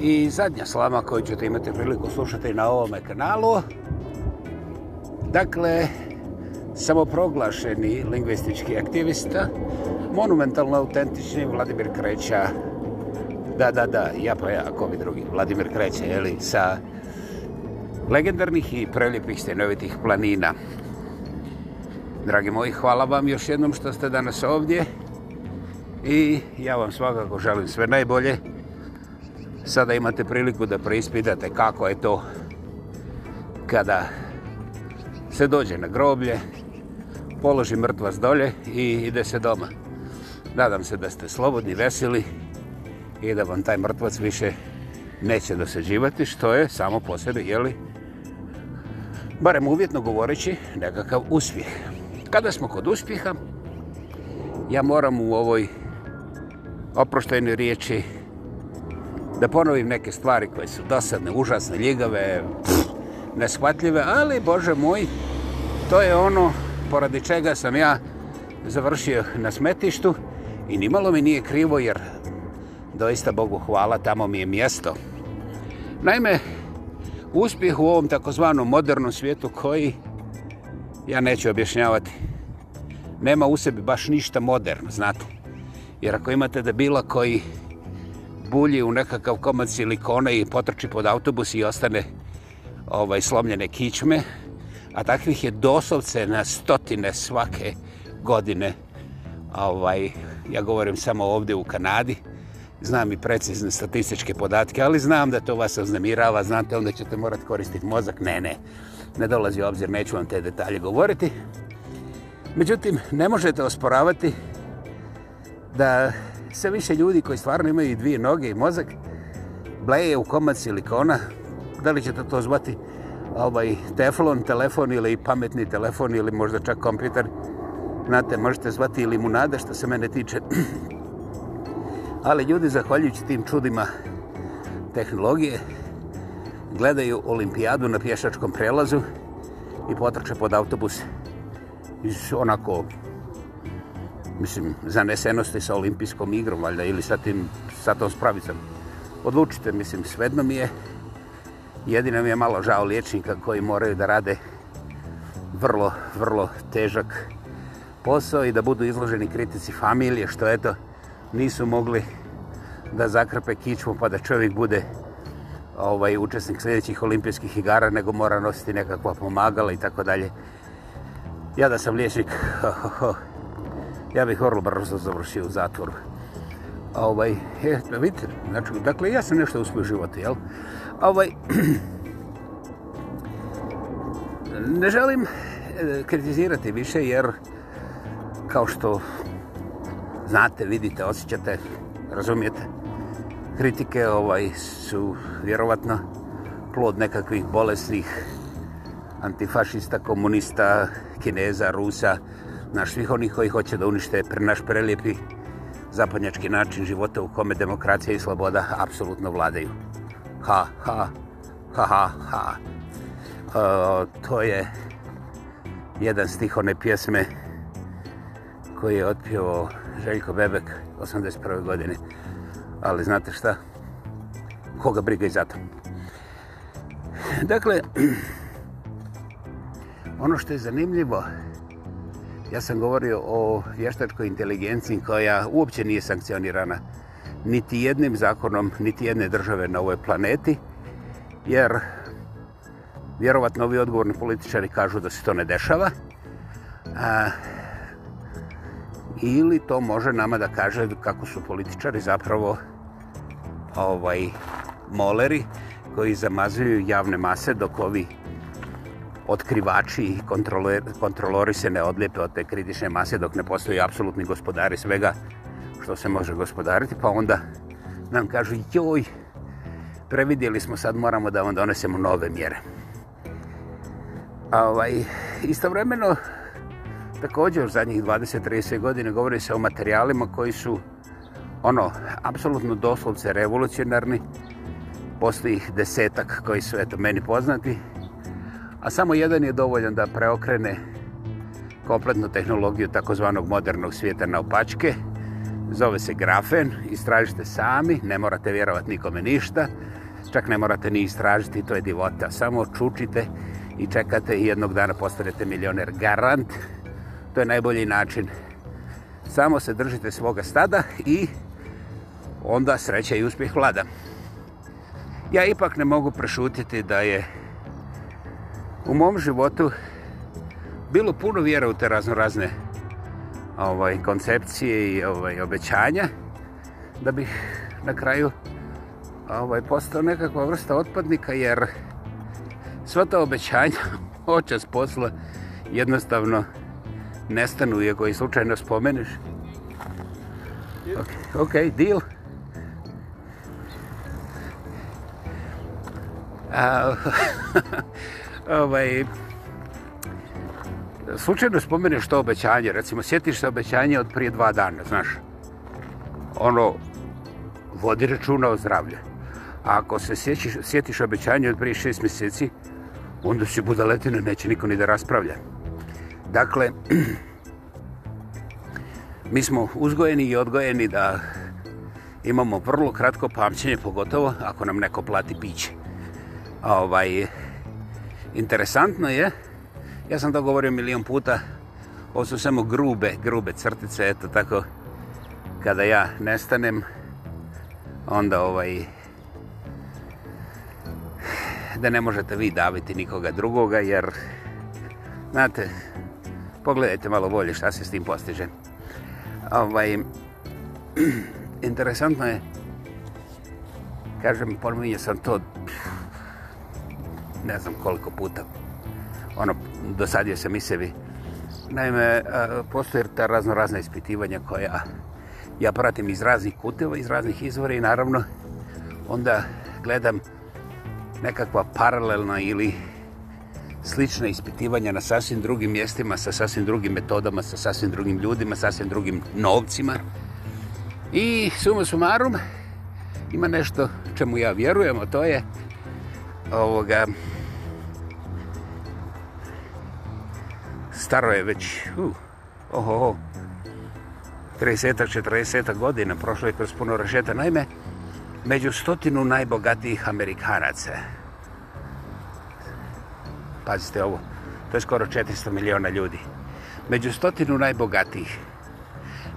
I zadnja slama koju ćete imati priliku slušati na ovome kanalu. Dakle, samoproglašeni lingvistički aktivista, monumentalno autentični Vladimir Kreća. Da, da, da, ja pa ja, ako bi drugi, Vladimir Kreća, jeli, sa legendarnih i preljepih stenovitih planina. Dragi moji, hvala vam još jednom što ste danas ovdje i ja vam svakako želim sve najbolje. Sada imate priliku da preispitate kako je to kada se dođe na groblje, položi mrtvas dolje i ide se doma. Nadam se da ste slobodni, veseli i da vam taj mrtvac više neće dosađivati, što je samo po sebi, jeli? Barem uvjetno govoreći, nekakav uspjeh. Kada smo kod uspjeha, ja moram u ovoj oproštajnoj riječi da ponovim neke stvari koje su dosadne, užasne, ljegave, neshvatljive, ali, Bože moj, to je ono poradi čega sam ja završio na smetištu i nimalo mi nije krivo jer doista Bogu hvala, tamo mi je mjesto. Naime, uspjeh u ovom takozvanom modernom svijetu koji ja neću objašnjavati. Nema u sebi baš ništa moderno, znate. Jer ako imate debila koji bulji u nekakav komad silikona i potrči pod autobus i ostane ovaj slomljene kičme, a takvih je doslovce na stotine svake godine. Ovaj, ja govorim samo ovdje u Kanadi, znam i precizne statističke podatke, ali znam da to vas oznamirava, znate onda ćete morati koristiti mozak. Ne, ne, ne dolazi obzir, neću vam te detalje govoriti. Međutim, ne možete osporavati da sve više ljudi koji stvarno imaju dvije noge i mozak bleje u komad silikona, da li ćete to zvati ovaj teflon, telefon ili pametni telefon ili možda čak kompjuter, znate, možete zvati ili munade što se mene tiče ali ljudi zahvaljujući tim čudima tehnologije gledaju olimpijadu na pješačkom prelazu i potrče pod autobus iz onako mislim zanesenosti sa olimpijskom igrom valjda ili sa tim sa tom spravicom odlučite mislim svedno mi je jedino mi je malo žao liječnika koji moraju da rade vrlo vrlo težak posao i da budu izloženi kritici familije što je to nisu mogli da zakrpe kičmu pa da čovjek bude ovaj učesnik sljedećih olimpijskih igara nego mora nositi nekakva pomagala i tako dalje. Ja da sam liječnik, ja bih vrlo brzo završio u zatvoru. Ovaj, je, vidite, znači, dakle, ja sam nešto uspio u životu, jel? Ovaj, ne želim e, kritizirati više, jer kao što znate, vidite, osjećate, razumijete. Kritike ovaj su vjerovatno plod nekakvih bolesnih antifašista, komunista, kineza, rusa, naš svih onih koji hoće da unište pre naš prelijepi zapadnjački način života u kome demokracija i sloboda apsolutno vladaju. Ha, ha, ha, ha, ha. E, to je jedan stih one pjesme koji je otpio Željko Bebek, 81. godine. Ali znate šta? Koga briga i zato. Dakle, ono što je zanimljivo, ja sam govorio o vještačkoj inteligenciji koja uopće nije sankcionirana niti jednim zakonom, niti jedne države na ovoj planeti, jer vjerovatno ovi odgovorni političari kažu da se to ne dešava. A, ili to može nama da kaže kako su političari zapravo ovaj moleri koji zamazuju javne mase dok ovi otkrivači i kontrolori, kontrolori se ne odlijepe od te kritične mase dok ne postoji apsolutni gospodari svega što se može gospodariti pa onda nam kažu joj previdjeli smo sad moramo da vam donesemo nove mjere ovaj, istovremeno Također u zadnjih 20-30 godina govori se o materijalima koji su ono, apsolutno doslovce revolucionarni. Postoji ih desetak koji su eto meni poznati. A samo jedan je dovoljan da preokrene kompletnu tehnologiju takozvanog modernog svijeta na opačke. Zove se grafen, istražite sami, ne morate vjerovati nikome ništa, čak ne morate ni istražiti, to je divota. Samo čučite i čekate i jednog dana postanete milioner garant To je najbolji način. Samo se držite svoga stada i onda sreća i uspjeh vlada. Ja ipak ne mogu prešutiti da je u mom životu bilo puno vjera u te razno razne ovaj, koncepcije i ovaj, obećanja da bih na kraju ovaj, postao nekakva vrsta otpadnika jer sva ta obećanja očas posla jednostavno nestanu i ako ih slučajno spomeneš. Okay, ok, deal. A, ovaj, slučajno spomeneš to obećanje, recimo sjetiš se obećanje od prije dva dana, znaš. Ono, vodi računa o zdravlju. A ako se sjetiš, sjetiš obećanje od prije šest mjeseci, onda si budaletina, neće niko ni da raspravlja. Dakle, mi smo uzgojeni i odgojeni da imamo vrlo kratko pamćenje, pogotovo ako nam neko plati piće. Ovaj, interesantno je, ja sam to govorio milion puta, ovo su samo grube, grube crtice, eto tako, kada ja nestanem, onda ovaj, da ne možete vi daviti nikoga drugoga, jer, znate, pogledajte malo bolje šta se s tim postiže. Ovaj, interesantno je, kažem, pominje sam to ne znam koliko puta, ono, dosadio sam i sebi. Naime, e, postoje ta razno razna ispitivanja koja ja pratim iz raznih kuteva, iz raznih izvora i naravno onda gledam nekakva paralelna ili slična ispitivanja na sasvim drugim mjestima, sa sasvim drugim metodama, sa sasvim drugim ljudima, sa sasvim drugim novcima. I sumo sumarum, ima nešto čemu ja vjerujem, a to je ovoga, staro je već, uh, oho, oho, 30-ak, 40-ak godina, prošlo je kroz puno rešeta. Naime, među stotinu najbogatijih Amerikanaca, pazite ovo, to je skoro 400 miliona ljudi. Među stotinu najbogatijih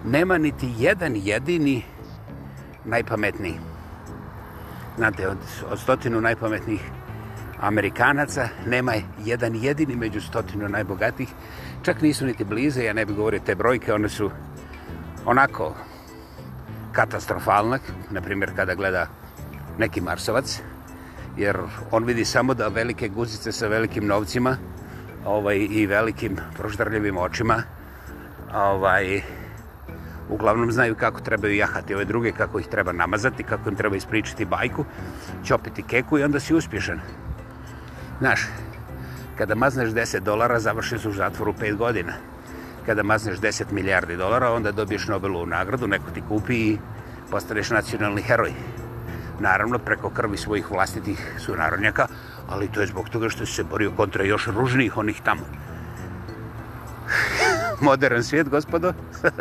nema niti jedan jedini najpametniji. Znate, od, od stotinu najpametnijih Amerikanaca nema jedan jedini među stotinu najbogatijih. Čak nisu niti blize, ja ne bih govorio te brojke, one su onako katastrofalne, na primjer kada gleda neki Marsovac, jer on vidi samo da velike guzice sa velikim novcima ovaj, i velikim proždrljivim očima ovaj, uglavnom znaju kako trebaju jahati ove druge, kako ih treba namazati, kako im treba ispričati bajku, čopiti keku i onda si uspješan. Znaš, kada mazneš 10 dolara, završiš u zatvoru 5 godina. Kada mazneš 10 milijardi dolara, onda dobiješ Nobelovu nagradu, neko ti kupi i postaneš nacionalni heroj naravno preko krvi svojih vlastitih sunarodnjaka, ali to je zbog toga što se borio kontra još ružnijih onih tamo. Modern svijet, gospodo.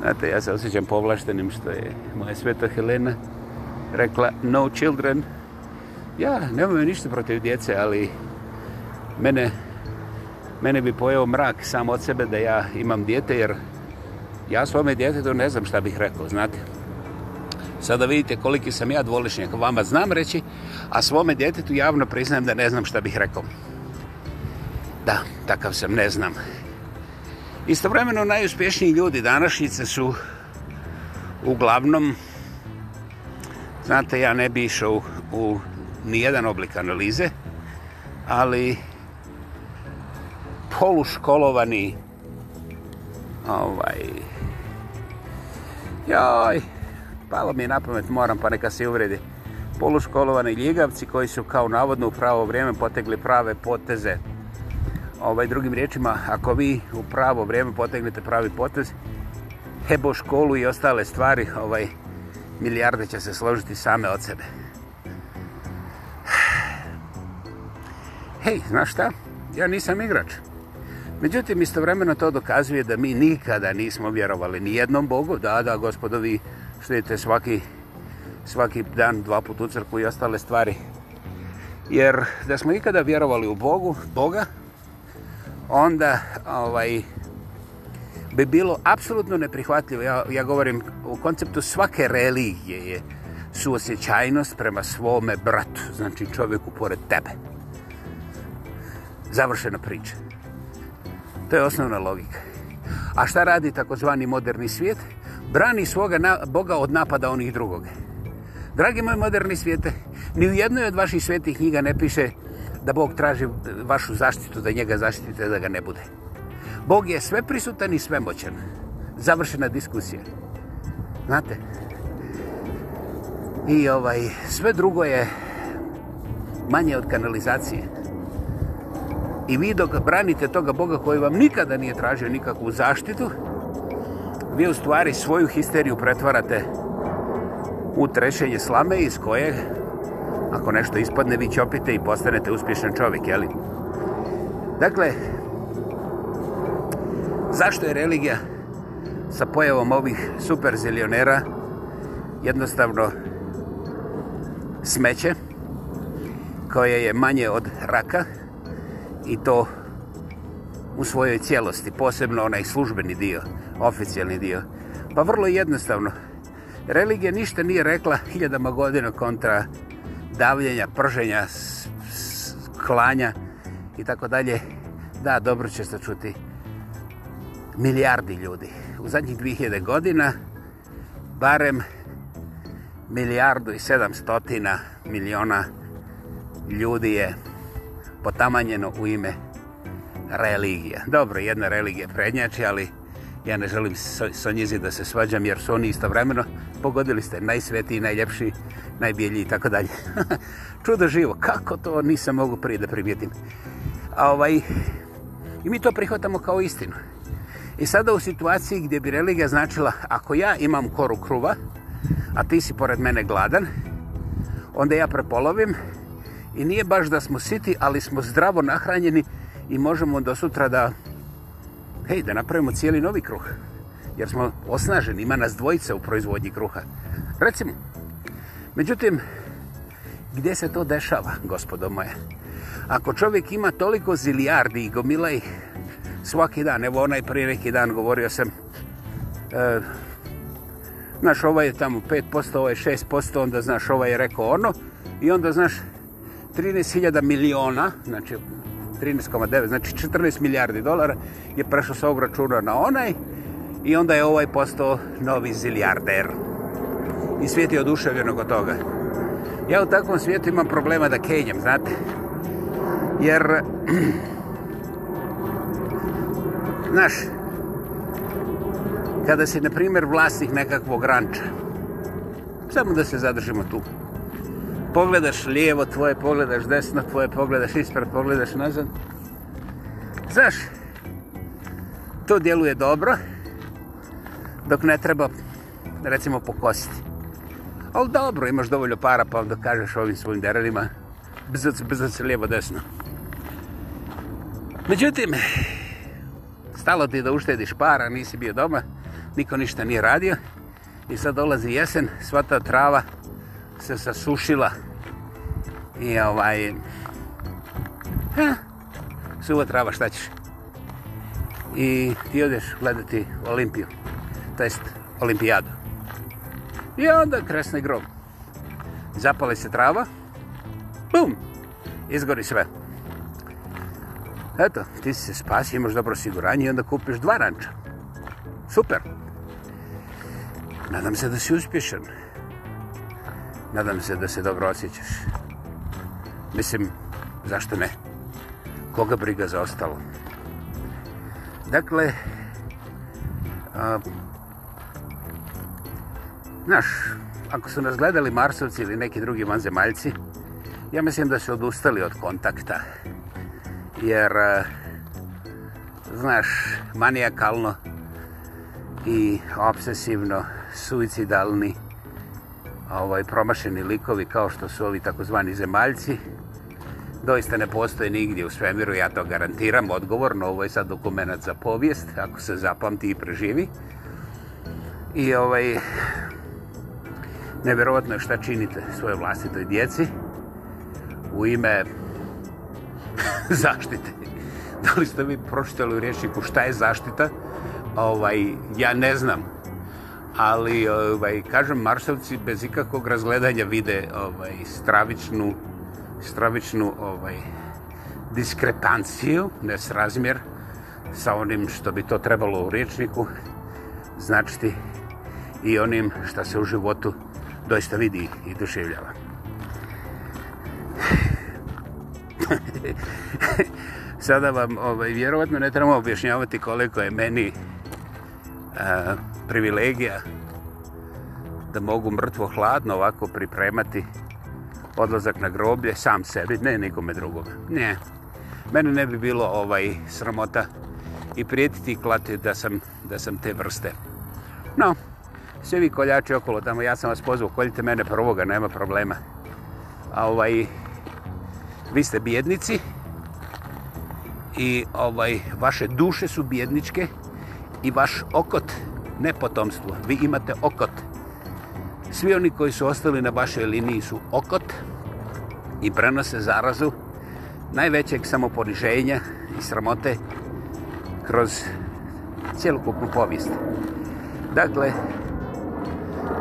Znate, ja se osjećam povlaštenim što je moja sveta Helena rekla no children. Ja nemam ništa protiv djece, ali mene, mene bi pojeo mrak sam od sebe da ja imam djete, jer ja svome djetetu ne znam šta bih rekao, znate. Sada vidite koliki sam ja dvolišnjak, vama znam reći, a svome djetetu javno priznajem da ne znam šta bih rekao. Da, takav sam, ne znam. Istovremeno, najuspješniji ljudi današnjice su uglavnom, znate, ja ne bi išao u, u nijedan oblik analize, ali poluškolovani ovaj joj palo mi je na pamet, moram pa neka se uvredi. Poluškolovani ljigavci koji su kao navodno u pravo vrijeme potegli prave poteze. Ovaj, drugim riječima, ako vi u pravo vrijeme potegnete pravi potez, hebo školu i ostale stvari, ovaj, milijarde će se složiti same od sebe. Hej, znaš šta? Ja nisam igrač. Međutim, istovremeno to dokazuje da mi nikada nismo vjerovali ni jednom Bogu. Da, da, gospodovi, vi štite svaki svaki dan dva put u crkvu i ostale stvari. Jer da smo ikada vjerovali u Bogu, Boga, onda ovaj bi bilo apsolutno neprihvatljivo. Ja, ja govorim u konceptu svake religije je suosjećajnost prema svome bratu, znači čovjeku pored tebe. Završena priča. To je osnovna logika. A šta radi takozvani moderni svijet? brani svoga na, Boga od napada onih drugog. Dragi moji moderni svijete, ni u jednoj od vaših svetih knjiga ne piše da Bog traži vašu zaštitu, da njega zaštite, da ga ne bude. Bog je sve prisutan i sve moćan. Završena diskusija. Znate? I ovaj, sve drugo je manje od kanalizacije. I vi dok branite toga Boga koji vam nikada nije tražio nikakvu zaštitu, vi u stvari svoju histeriju pretvarate u trešenje slame iz kojeg, ako nešto ispadne, vi ćopite i postanete uspješan čovjek, jeli? Dakle, zašto je religija sa pojavom ovih superzilionera jednostavno smeće koje je manje od raka i to u svojoj cijelosti, posebno onaj službeni dio oficijalni dio. Pa vrlo jednostavno, religija ništa nije rekla hiljadama godina kontra davljenja, prženja, klanja i tako dalje. Da, dobro će se čuti milijardi ljudi. U zadnjih 2000 godina barem milijardu i sedamstotina miliona ljudi je potamanjeno u ime religija. Dobro, jedna religija prednjači, ali Ja ne želim sa, sa njezi da se svađam jer su oni istovremeno pogodili ste najsvetiji, najljepši, najbijelji i tako dalje. Čudo živo, kako to nisam mogu prije da primijetim. A ovaj, I mi to prihvatamo kao istinu. I sada u situaciji gdje bi religija značila ako ja imam koru kruva, a ti si pored mene gladan, onda ja prepolovim i nije baš da smo siti, ali smo zdravo nahranjeni i možemo do sutra da hej, da napravimo cijeli novi kruh. Jer smo osnaženi, ima nas dvojice u proizvodnji kruha. Recimo, međutim, gdje se to dešava, gospodo moje? Ako čovjek ima toliko zilijardi i gomilaj svaki dan, evo onaj prije neki dan govorio sam, e, znaš, ovaj je tamo 5%, ovaj je 6%, onda znaš, ovaj je rekao ono, i onda znaš, 13.000 miliona, znači 13,9, znači 14 milijardi dolara je prešao sa ovog računa na onaj i onda je ovaj postao novi zilijarder. I svijet je oduševljenog od toga. Ja u takvom svijetu imam problema da kenjem, znate? Jer, znaš, kada si, na primjer, vlasnik nekakvog ranča, samo da se zadržimo tu, pogledaš lijevo tvoje, pogledaš desno tvoje, pogledaš ispred, pogledaš nazad. Znaš, to djeluje dobro, dok ne treba, recimo, pokositi. Ali dobro, imaš dovoljno para, pa onda kažeš ovim svojim derelima, bzac, bzac, lijevo, desno. Međutim, stalo ti da uštediš para, nisi bio doma, niko ništa nije radio, i sad dolazi jesen, sva ta trava, se sasušila i ovaj ha, suva trava šta ćeš i ti odeš gledati olimpiju to jest olimpijadu i onda kresne grob zapale se trava bum izgori sve eto ti se spasi imaš dobro osiguranje i onda kupiš dva ranča super nadam se da si uspješan Nadam se da se dobro osjećaš. Mislim, zašto ne? Koga briga za ostalo? Dakle, a, znaš, ako su nas gledali Marsovci ili neki drugi vanzemaljci, ja mislim da su odustali od kontakta. Jer, a, znaš, manijakalno i obsesivno, suicidalni, ovaj promašeni likovi kao što su ovi takozvani zemaljci doista ne postoje nigdje u svemiru, ja to garantiram odgovorno, ovo je sad dokumentac za povijest, ako se zapamti i preživi. I ovaj, nevjerovatno je šta činite svoje vlastitoj djeci u ime zaštite. Da li ste vi pročitali u rječniku šta je zaštita? Ovaj, ja ne znam, ali ovaj, kažem, marsovci bez ikakvog razgledanja vide ovaj, stravičnu, stravičnu ovaj, diskrepanciju, nesrazmjer, sa onim što bi to trebalo u riječniku značiti i onim što se u životu doista vidi i doživljava. Sada vam ovaj, vjerovatno ne trebamo objašnjavati koliko je meni uh, privilegija da mogu mrtvo hladno ovako pripremati odlazak na groblje sam sebi, ne nikome drugome. Ne, mene ne bi bilo ovaj sramota i prijetiti i klati da sam, da sam te vrste. No, svi vi koljači okolo tamo, ja sam vas pozvao, koljite mene prvoga, nema problema. A ovaj, vi ste bjednici i ovaj, vaše duše su bjedničke i vaš okot ne potomstvo. Vi imate okot. Svi oni koji su ostali na vašoj liniji su okot i prenose zarazu najvećeg samoponiženja i sramote kroz cijelokupnu povijest. Dakle,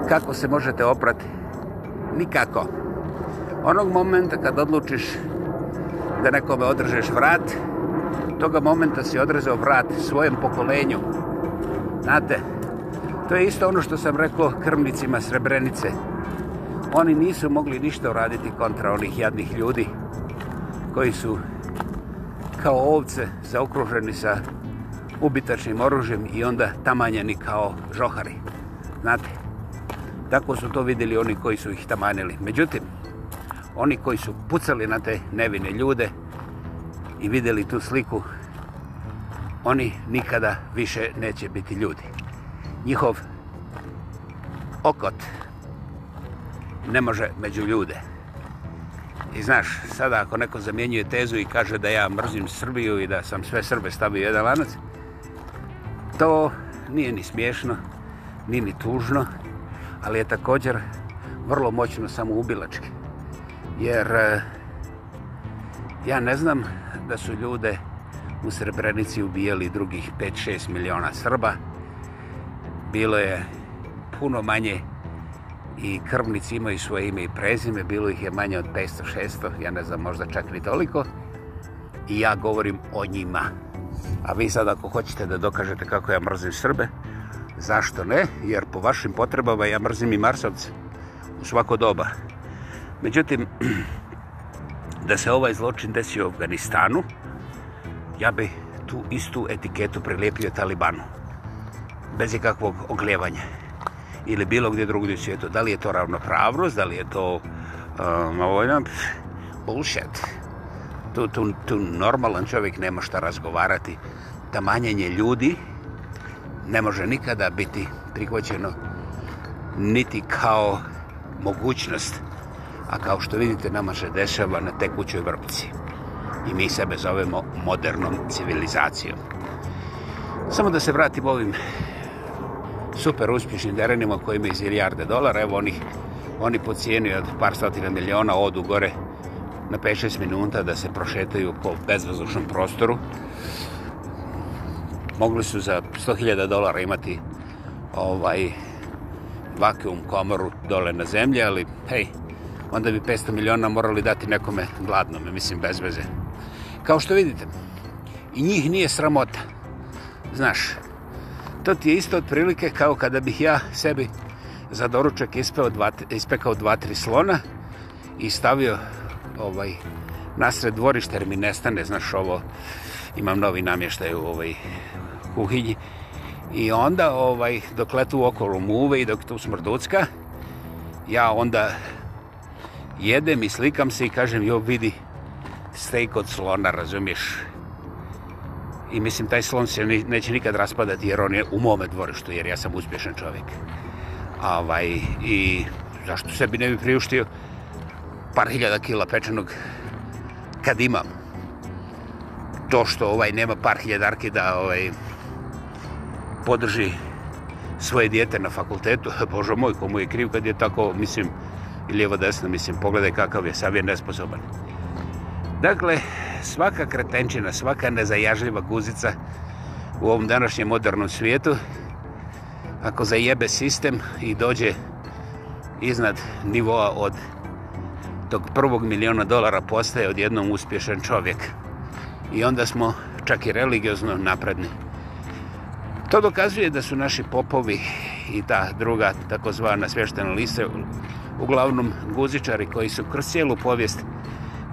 kako se možete oprati? Nikako. Onog momenta kad odlučiš da nekome održeš vrat, toga momenta si odrezao vrat svojem pokolenju. Znate, To je isto ono što sam rekao krmnicima Srebrenice. Oni nisu mogli ništa uraditi kontra onih jadnih ljudi koji su kao ovce zaokruženi sa ubitačnim oružjem i onda tamanjeni kao žohari. Znate, tako su to vidjeli oni koji su ih tamanili. Međutim, oni koji su pucali na te nevine ljude i vidjeli tu sliku, oni nikada više neće biti ljudi njihov okot ne može među ljude. I znaš, sada ako neko zamjenjuje tezu i kaže da ja mrzim Srbiju i da sam sve Srbe stavio jedan lanac, to nije ni smiješno, ni ni tužno, ali je također vrlo moćno samo ubilački. Jer e, ja ne znam da su ljude u Srebrenici ubijali drugih 5-6 miliona Srba, bilo je puno manje i krvnici imaju svoje ime i prezime, bilo ih je manje od 500-600, ja ne znam, možda čak ni toliko, i ja govorim o njima. A vi sad ako hoćete da dokažete kako ja mrzim Srbe, zašto ne, jer po vašim potrebama ja mrzim i Marsovce u svako doba. Međutim, da se ovaj zločin desi u Afganistanu, ja bi tu istu etiketu prilijepio Talibanu bez ikakvog oglevanja ili bilo gdje drugdje u svijetu. Da li je to ravnopravnost, da li je to um, ovo je bullshit. Tu, tu, tu normalan čovjek nema šta razgovarati. Da manjenje ljudi ne može nikada biti prihvaćeno niti kao mogućnost. A kao što vidite, nama se dešava na tekućoj vrpci. I mi sebe zovemo modernom civilizacijom. Samo da se vratim ovim super uspješnim derenima koji imaju zilijarde dolara. Evo oni, oni po cijeni od par stotina miliona odu gore na 5-6 minuta da se prošetaju po bezvazdušnom prostoru. Mogli su za 100.000 dolara imati ovaj vakuum komoru dole na zemlji, ali hej, onda bi 500 miliona morali dati nekome gladnome, mislim, bez veze. Kao što vidite, i njih nije sramota. Znaš, to ti je isto otprilike kao kada bih ja sebi za doručak ispeo dva, ispekao dva, tri slona i stavio ovaj nasred dvorišta jer mi nestane, znaš ovo, imam novi namještaj u ovaj kuhinji. I onda ovaj dok letu okolo muve i dok tu smrducka, ja onda jedem i slikam se i kažem jo vidi steak od slona, razumiješ? i mislim taj slon se ni, neće nikad raspadati jer on je u mome dvorištu jer ja sam uspješan čovjek. Ovaj, I zašto se bi ne bi priuštio par hiljada kila pečenog kad imam to što ovaj nema par hiljadarki da ovaj, podrži svoje dijete na fakultetu, božo moj, komu je kriv kad je tako, mislim, i lijevo desno, mislim, pogledaj kakav je, sam je nesposoban. Dakle, svaka kretenčina, svaka nezajažljiva guzica u ovom današnjem modernom svijetu, ako zajebe sistem i dođe iznad nivoa od tog prvog miliona dolara postaje odjednom uspješan čovjek. I onda smo čak i religiozno napredni. To dokazuje da su naši popovi i ta druga takozvana sveštena lista uglavnom guzičari koji su kroz cijelu povijest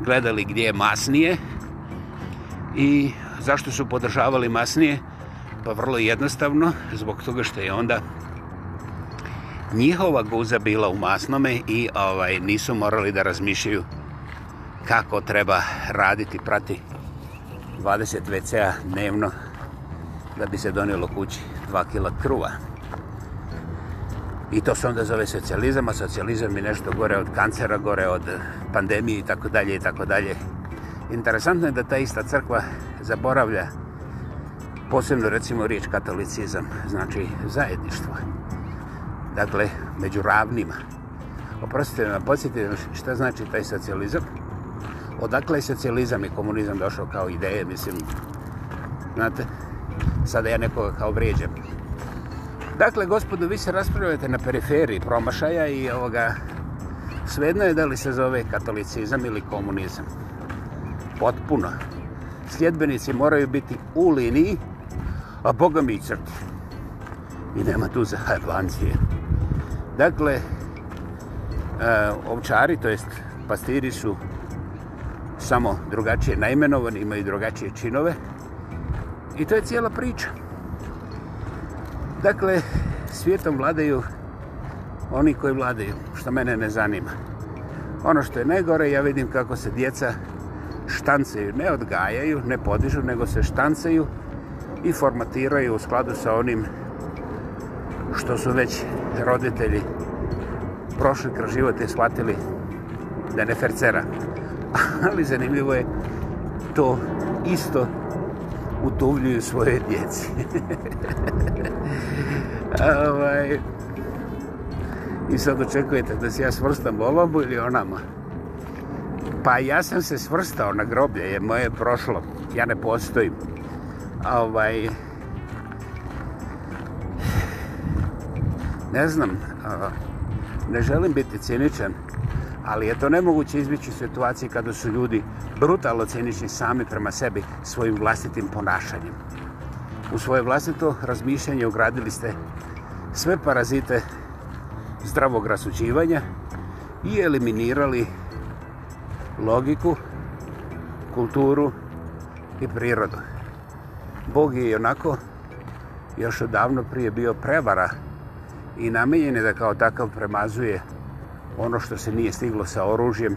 gledali gdje je masnije i zašto su podržavali masnije? Pa vrlo jednostavno, zbog toga što je onda njihova guza bila u masnome i ovaj nisu morali da razmišljaju kako treba raditi, prati 20 WC-a dnevno da bi se donijelo kući 2 kila kruva. I to se onda zove socijalizam, a socijalizam je nešto gore od kancera, gore od pandemije i tako dalje i tako dalje. Interesantno je da ta ista crkva zaboravlja posebno recimo riječ katolicizam, znači zajedništvo. Dakle, među ravnima. Oprostite na podsjetiti šta znači taj socijalizam. Odakle je socijalizam i komunizam došao kao ideje, mislim, znate, sada ja nekoga kao vrijeđam. Dakle, gospodu, vi se raspravljate na periferiji promašaja i ovoga, svejedno je da li se zove katolicizam ili komunizam potpuna. Sljedbenici moraju biti u liniji, a Boga mi crti. I nema tu za hajbancije. Dakle, e, ovčari, to jest pastiri su samo drugačije naimenovani, imaju drugačije činove. I to je cijela priča. Dakle, svijetom vladaju oni koji vladaju, što mene ne zanima. Ono što je najgore, ja vidim kako se djeca štancaju, ne odgajaju, ne podižu, nego se štancaju i formatiraju u skladu sa onim što su već roditelji prošli kroz život i shvatili da ne fercera. Ali zanimljivo je to isto utuvljuju svoje djeci. ovaj. I sad očekujete da se ja svrstam ovom ili onama. Pa ja sam se svrstao na groblje, je moje prošlo. Ja ne postojim. Ovaj... Ne znam, ne želim biti ciničan, ali je to nemoguće izbići u situaciji kada su ljudi brutalno cinični sami prema sebi svojim vlastitim ponašanjem. U svoje vlastito razmišljanje ugradili ste sve parazite zdravog rasuđivanja i eliminirali logiku, kulturu i prirodu. Bog je onako još odavno prije bio prevara i namenjen je da kao takav premazuje ono što se nije stiglo sa oružjem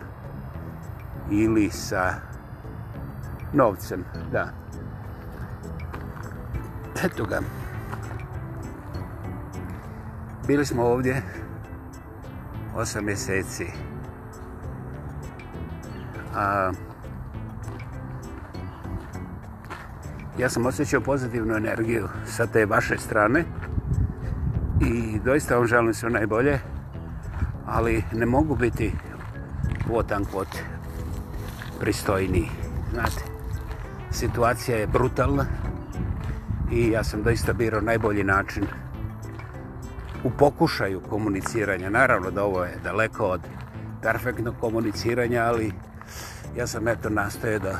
ili sa novcem. Da. Eto ga. Bili smo ovdje osam mjeseci. Osam mjeseci. A, ja sam osjećao pozitivnu energiju sa te vaše strane i doista vam želim sve najbolje, ali ne mogu biti quote unquote pristojni. Znate, situacija je brutalna i ja sam doista birao najbolji način u pokušaju komuniciranja. Naravno da ovo je daleko od perfektnog komuniciranja, ali ja sam eto nastoje da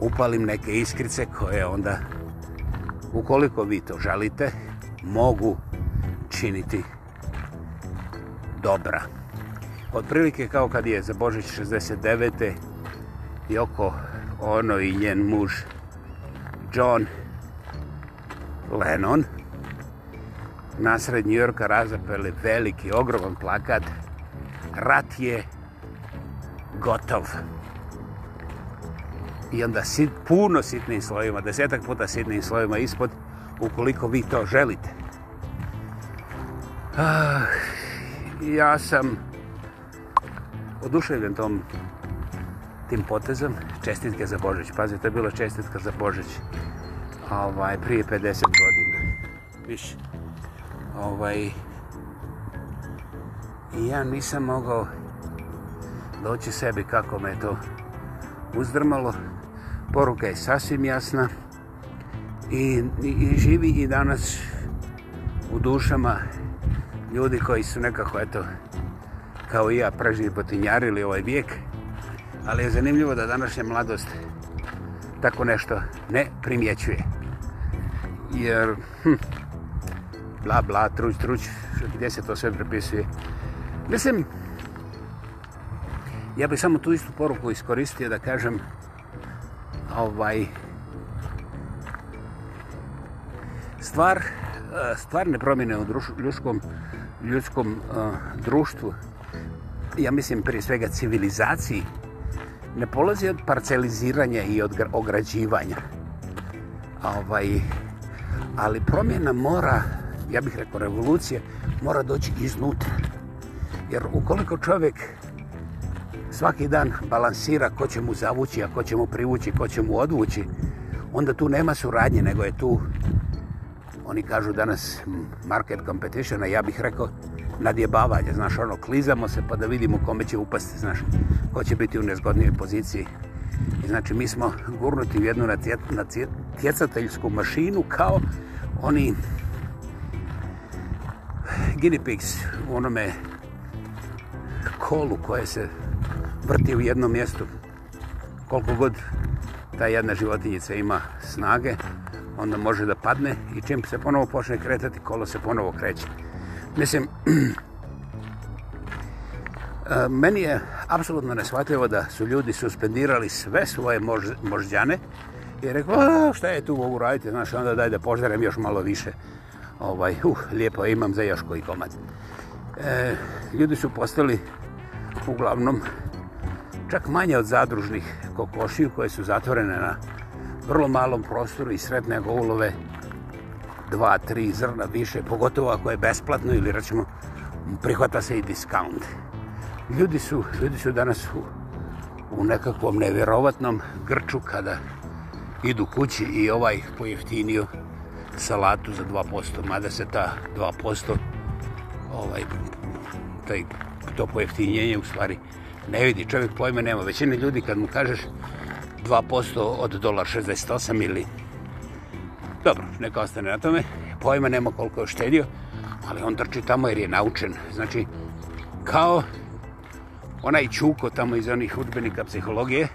upalim neke iskrice koje onda, ukoliko vi to želite, mogu činiti dobra. Od prilike kao kad je za Božić 69. i oko ono i njen muž John Lennon nasred New Yorka razapeli veliki, ogroman plakat Rat je gotov. I onda sit, puno sitnim slojima, desetak puta sitnim slojima ispod, ukoliko vi to želite. Ah, ja sam oduševljen tom tim potezom. Čestitke za Božić. Pazi, to je bila čestitka za Božić. Ovaj, prije 50 godina. Više. Ovaj, ja nisam mogao doći sebi kako me to uzdrmalo. Poruka je sasvim jasna i, i, i živi i danas u dušama ljudi koji su nekako, eto, kao i ja, pražni potinjarili ovaj vijek, ali je zanimljivo da današnja mladost tako nešto ne primjećuje. Jer, hm, bla, bla, truć, truć, gdje se to sve prepisuje? Mislim, Ja bih samo tu istu poruku iskoristio da kažem ovaj stvar eh, stvarne promjene u druš, ljudskom ljudskom uh, društvu ja mislim prije svega civilizaciji ne polazi od parceliziranja i od ograđivanja ovaj ali promjena mora ja bih rekao revolucije mora doći iznutra jer ukoliko čovjek svaki dan balansira ko će mu zavući, a ko će mu privući, ko će mu odvući, onda tu nema suradnje, nego je tu, oni kažu danas market competition, a ja bih rekao nadjebavanje, znaš, ono, klizamo se pa da vidimo kome će upasti, znaš, ko će biti u nezgodnijoj poziciji. I znači, mi smo gurnuti u jednu natjecateljsku mašinu kao oni guinea pigs u onome kolu koje se vrti u jednom mjestu. Koliko god ta jedna životinjica ima snage, onda može da padne i čim se ponovo počne kretati, kolo se ponovo kreće. Mislim, e, meni je apsolutno neshvatljivo da su ljudi suspendirali sve svoje možđane i rekao, šta je tu mogu raditi, znaš, onda daj da požerem još malo više. Ovaj, uh, lijepo imam za još koji komad. E, ljudi su postali uglavnom čak manje od zadružnih kokošiju koje su zatvorene na vrlo malom prostoru i sretne golove dva, tri zrna više, pogotovo ako je besplatno ili rećemo prihvata se i diskaunt. Ljudi su, ljudi su danas u, u nekakvom nevjerovatnom grču kada idu kući i ovaj pojeftinio salatu za 2%, mada se ta 2% ovaj, taj, to pojeftinjenje u stvari ne vidi, čovjek pojme nema. Većine ljudi kad mu kažeš 2% od dolar 68 ili... Dobro, neka ostane na tome. Pojma nema koliko je štedio, ali on trči tamo jer je naučen. Znači, kao onaj čuko tamo iz onih udbenika psihologije,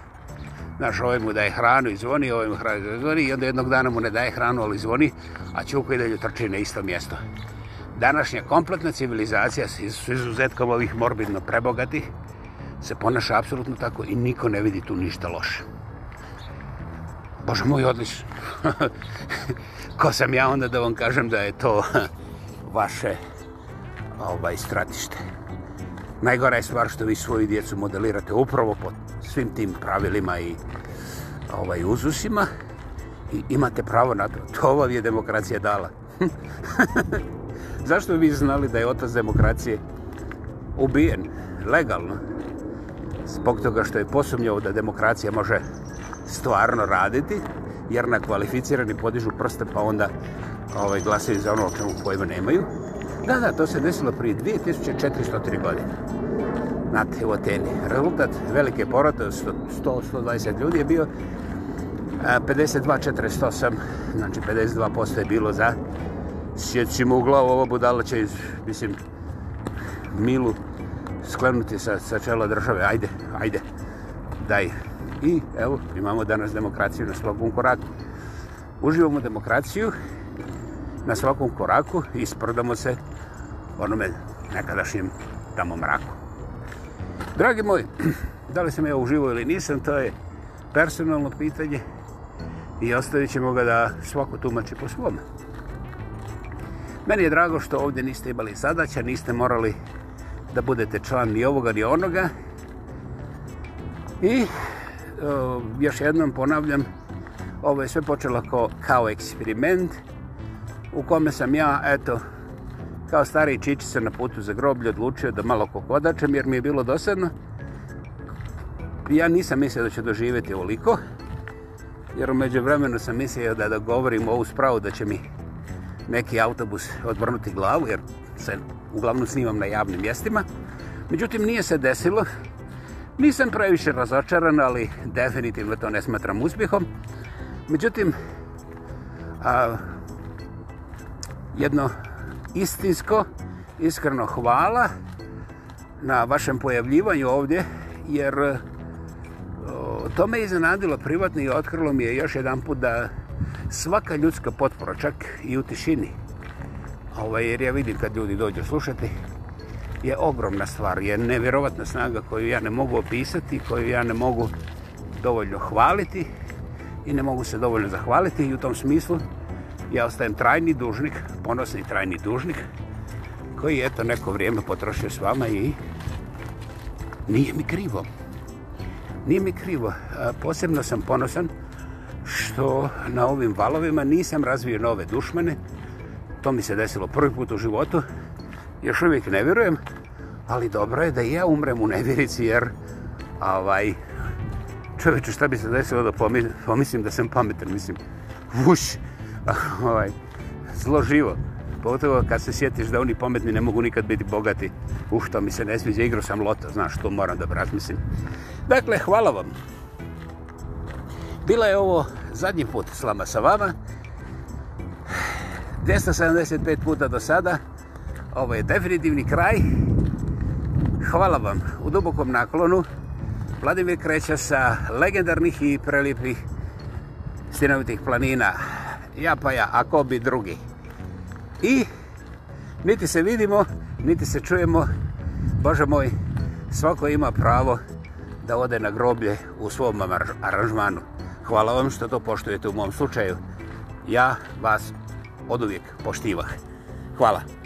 znaš, ovaj mu daje hranu i zvoni, ovaj mu hranu i zvoni, i onda jednog dana mu ne daje hranu, ali zvoni, a čuko i dalje trči na isto mjesto. Današnja kompletna civilizacija, s izuzetkom ovih morbidno prebogatih, se ponaša apsolutno tako i niko ne vidi tu ništa loše. Bože moj, odlično. Ko sam ja onda da vam kažem da je to vaše ovaj, stratište? Najgora je stvar što vi svoju djecu modelirate upravo pod svim tim pravilima i ovaj uzusima i imate pravo na to. To vam je demokracija dala. Zašto bi vi znali da je otac demokracije ubijen legalno? zbog toga što je posumljao da demokracija može stvarno raditi, jer na kvalificirani podižu prste pa onda ovaj, glasaju za ono o čemu pojma nemaju. Da, da, to se desilo prije 2403 godine. Na Teoteni. Rezultat velike porote, 100-120 ljudi je bio 52-48, znači 52% je bilo za sjećim u glavu ovo budala će iz, mislim, Milu sklenuti sa, sa čela države, ajde, ajde, daj. I evo, imamo danas demokraciju na svakom koraku. Uživamo demokraciju na svakom koraku i sprdamo se onome nekadašnjem tamo mraku. Dragi moji, da li sam ja uživo ili nisam, to je personalno pitanje i ostavit ćemo ga da svako tumači po svome. Meni je drago što ovdje niste imali zadaća, niste morali da budete član ni ovoga ni onoga. I o, ehm, još jednom ponavljam, ovo je sve počelo kao, kao eksperiment u kome sam ja, eto, kao stari čiči se na putu za groblje odlučio da malo kokodačem jer mi je bilo dosadno. Ja nisam mislio da će doživjeti ovoliko, jer umeđu vremenu sam mislio da, da govorim ovu spravu da će mi neki autobus odvrnuti glavu, jer se uglavnom snimam na javnim mjestima. Međutim, nije se desilo. Nisam previše razočaran, ali definitivno to ne smatram uspjehom. Međutim, a, jedno istinsko, iskreno hvala na vašem pojavljivanju ovdje, jer to me iznenadilo privatno i otkrilo mi je još jedan put da svaka ljudska potpora, čak i u tišini, ovaj, jer ja vidim kad ljudi dođu slušati, je ogromna stvar, je nevjerovatna snaga koju ja ne mogu opisati, koju ja ne mogu dovoljno hvaliti i ne mogu se dovoljno zahvaliti i u tom smislu ja ostajem trajni dužnik, ponosni trajni dužnik koji je to neko vrijeme potrošio s vama i nije mi krivo. Nije mi krivo. Posebno sam ponosan što na ovim valovima nisam razvio nove dušmane, To mi se desilo prvi put u životu. Još uvijek ne vjerujem, ali dobro je da ja umrem u nevjerici, jer ovaj, čovječe, šta bi se desilo da pomislim da sam pametan, mislim, vuš, ovaj, zlo živo. Pogotovo kad se sjetiš da oni pametni ne mogu nikad biti bogati. Uf, to mi se ne sviđa, igrao sam lota, znaš, to moram da razmislim. Dakle, hvala vam. Bila je ovo zadnji put slama sa vama. 275 puta do sada. Ovo je definitivni kraj. Hvala vam u dubokom naklonu. Vladimir kreće sa legendarnih i prelipih stinovitih planina. Ja pa ja, ako bi drugi. I niti se vidimo, niti se čujemo. Bože moj, svako ima pravo da ode na groblje u svom aranžmanu. Hvala vam što to poštujete u mom slučaju. Ja vas od uvijek poštivah. Hvala.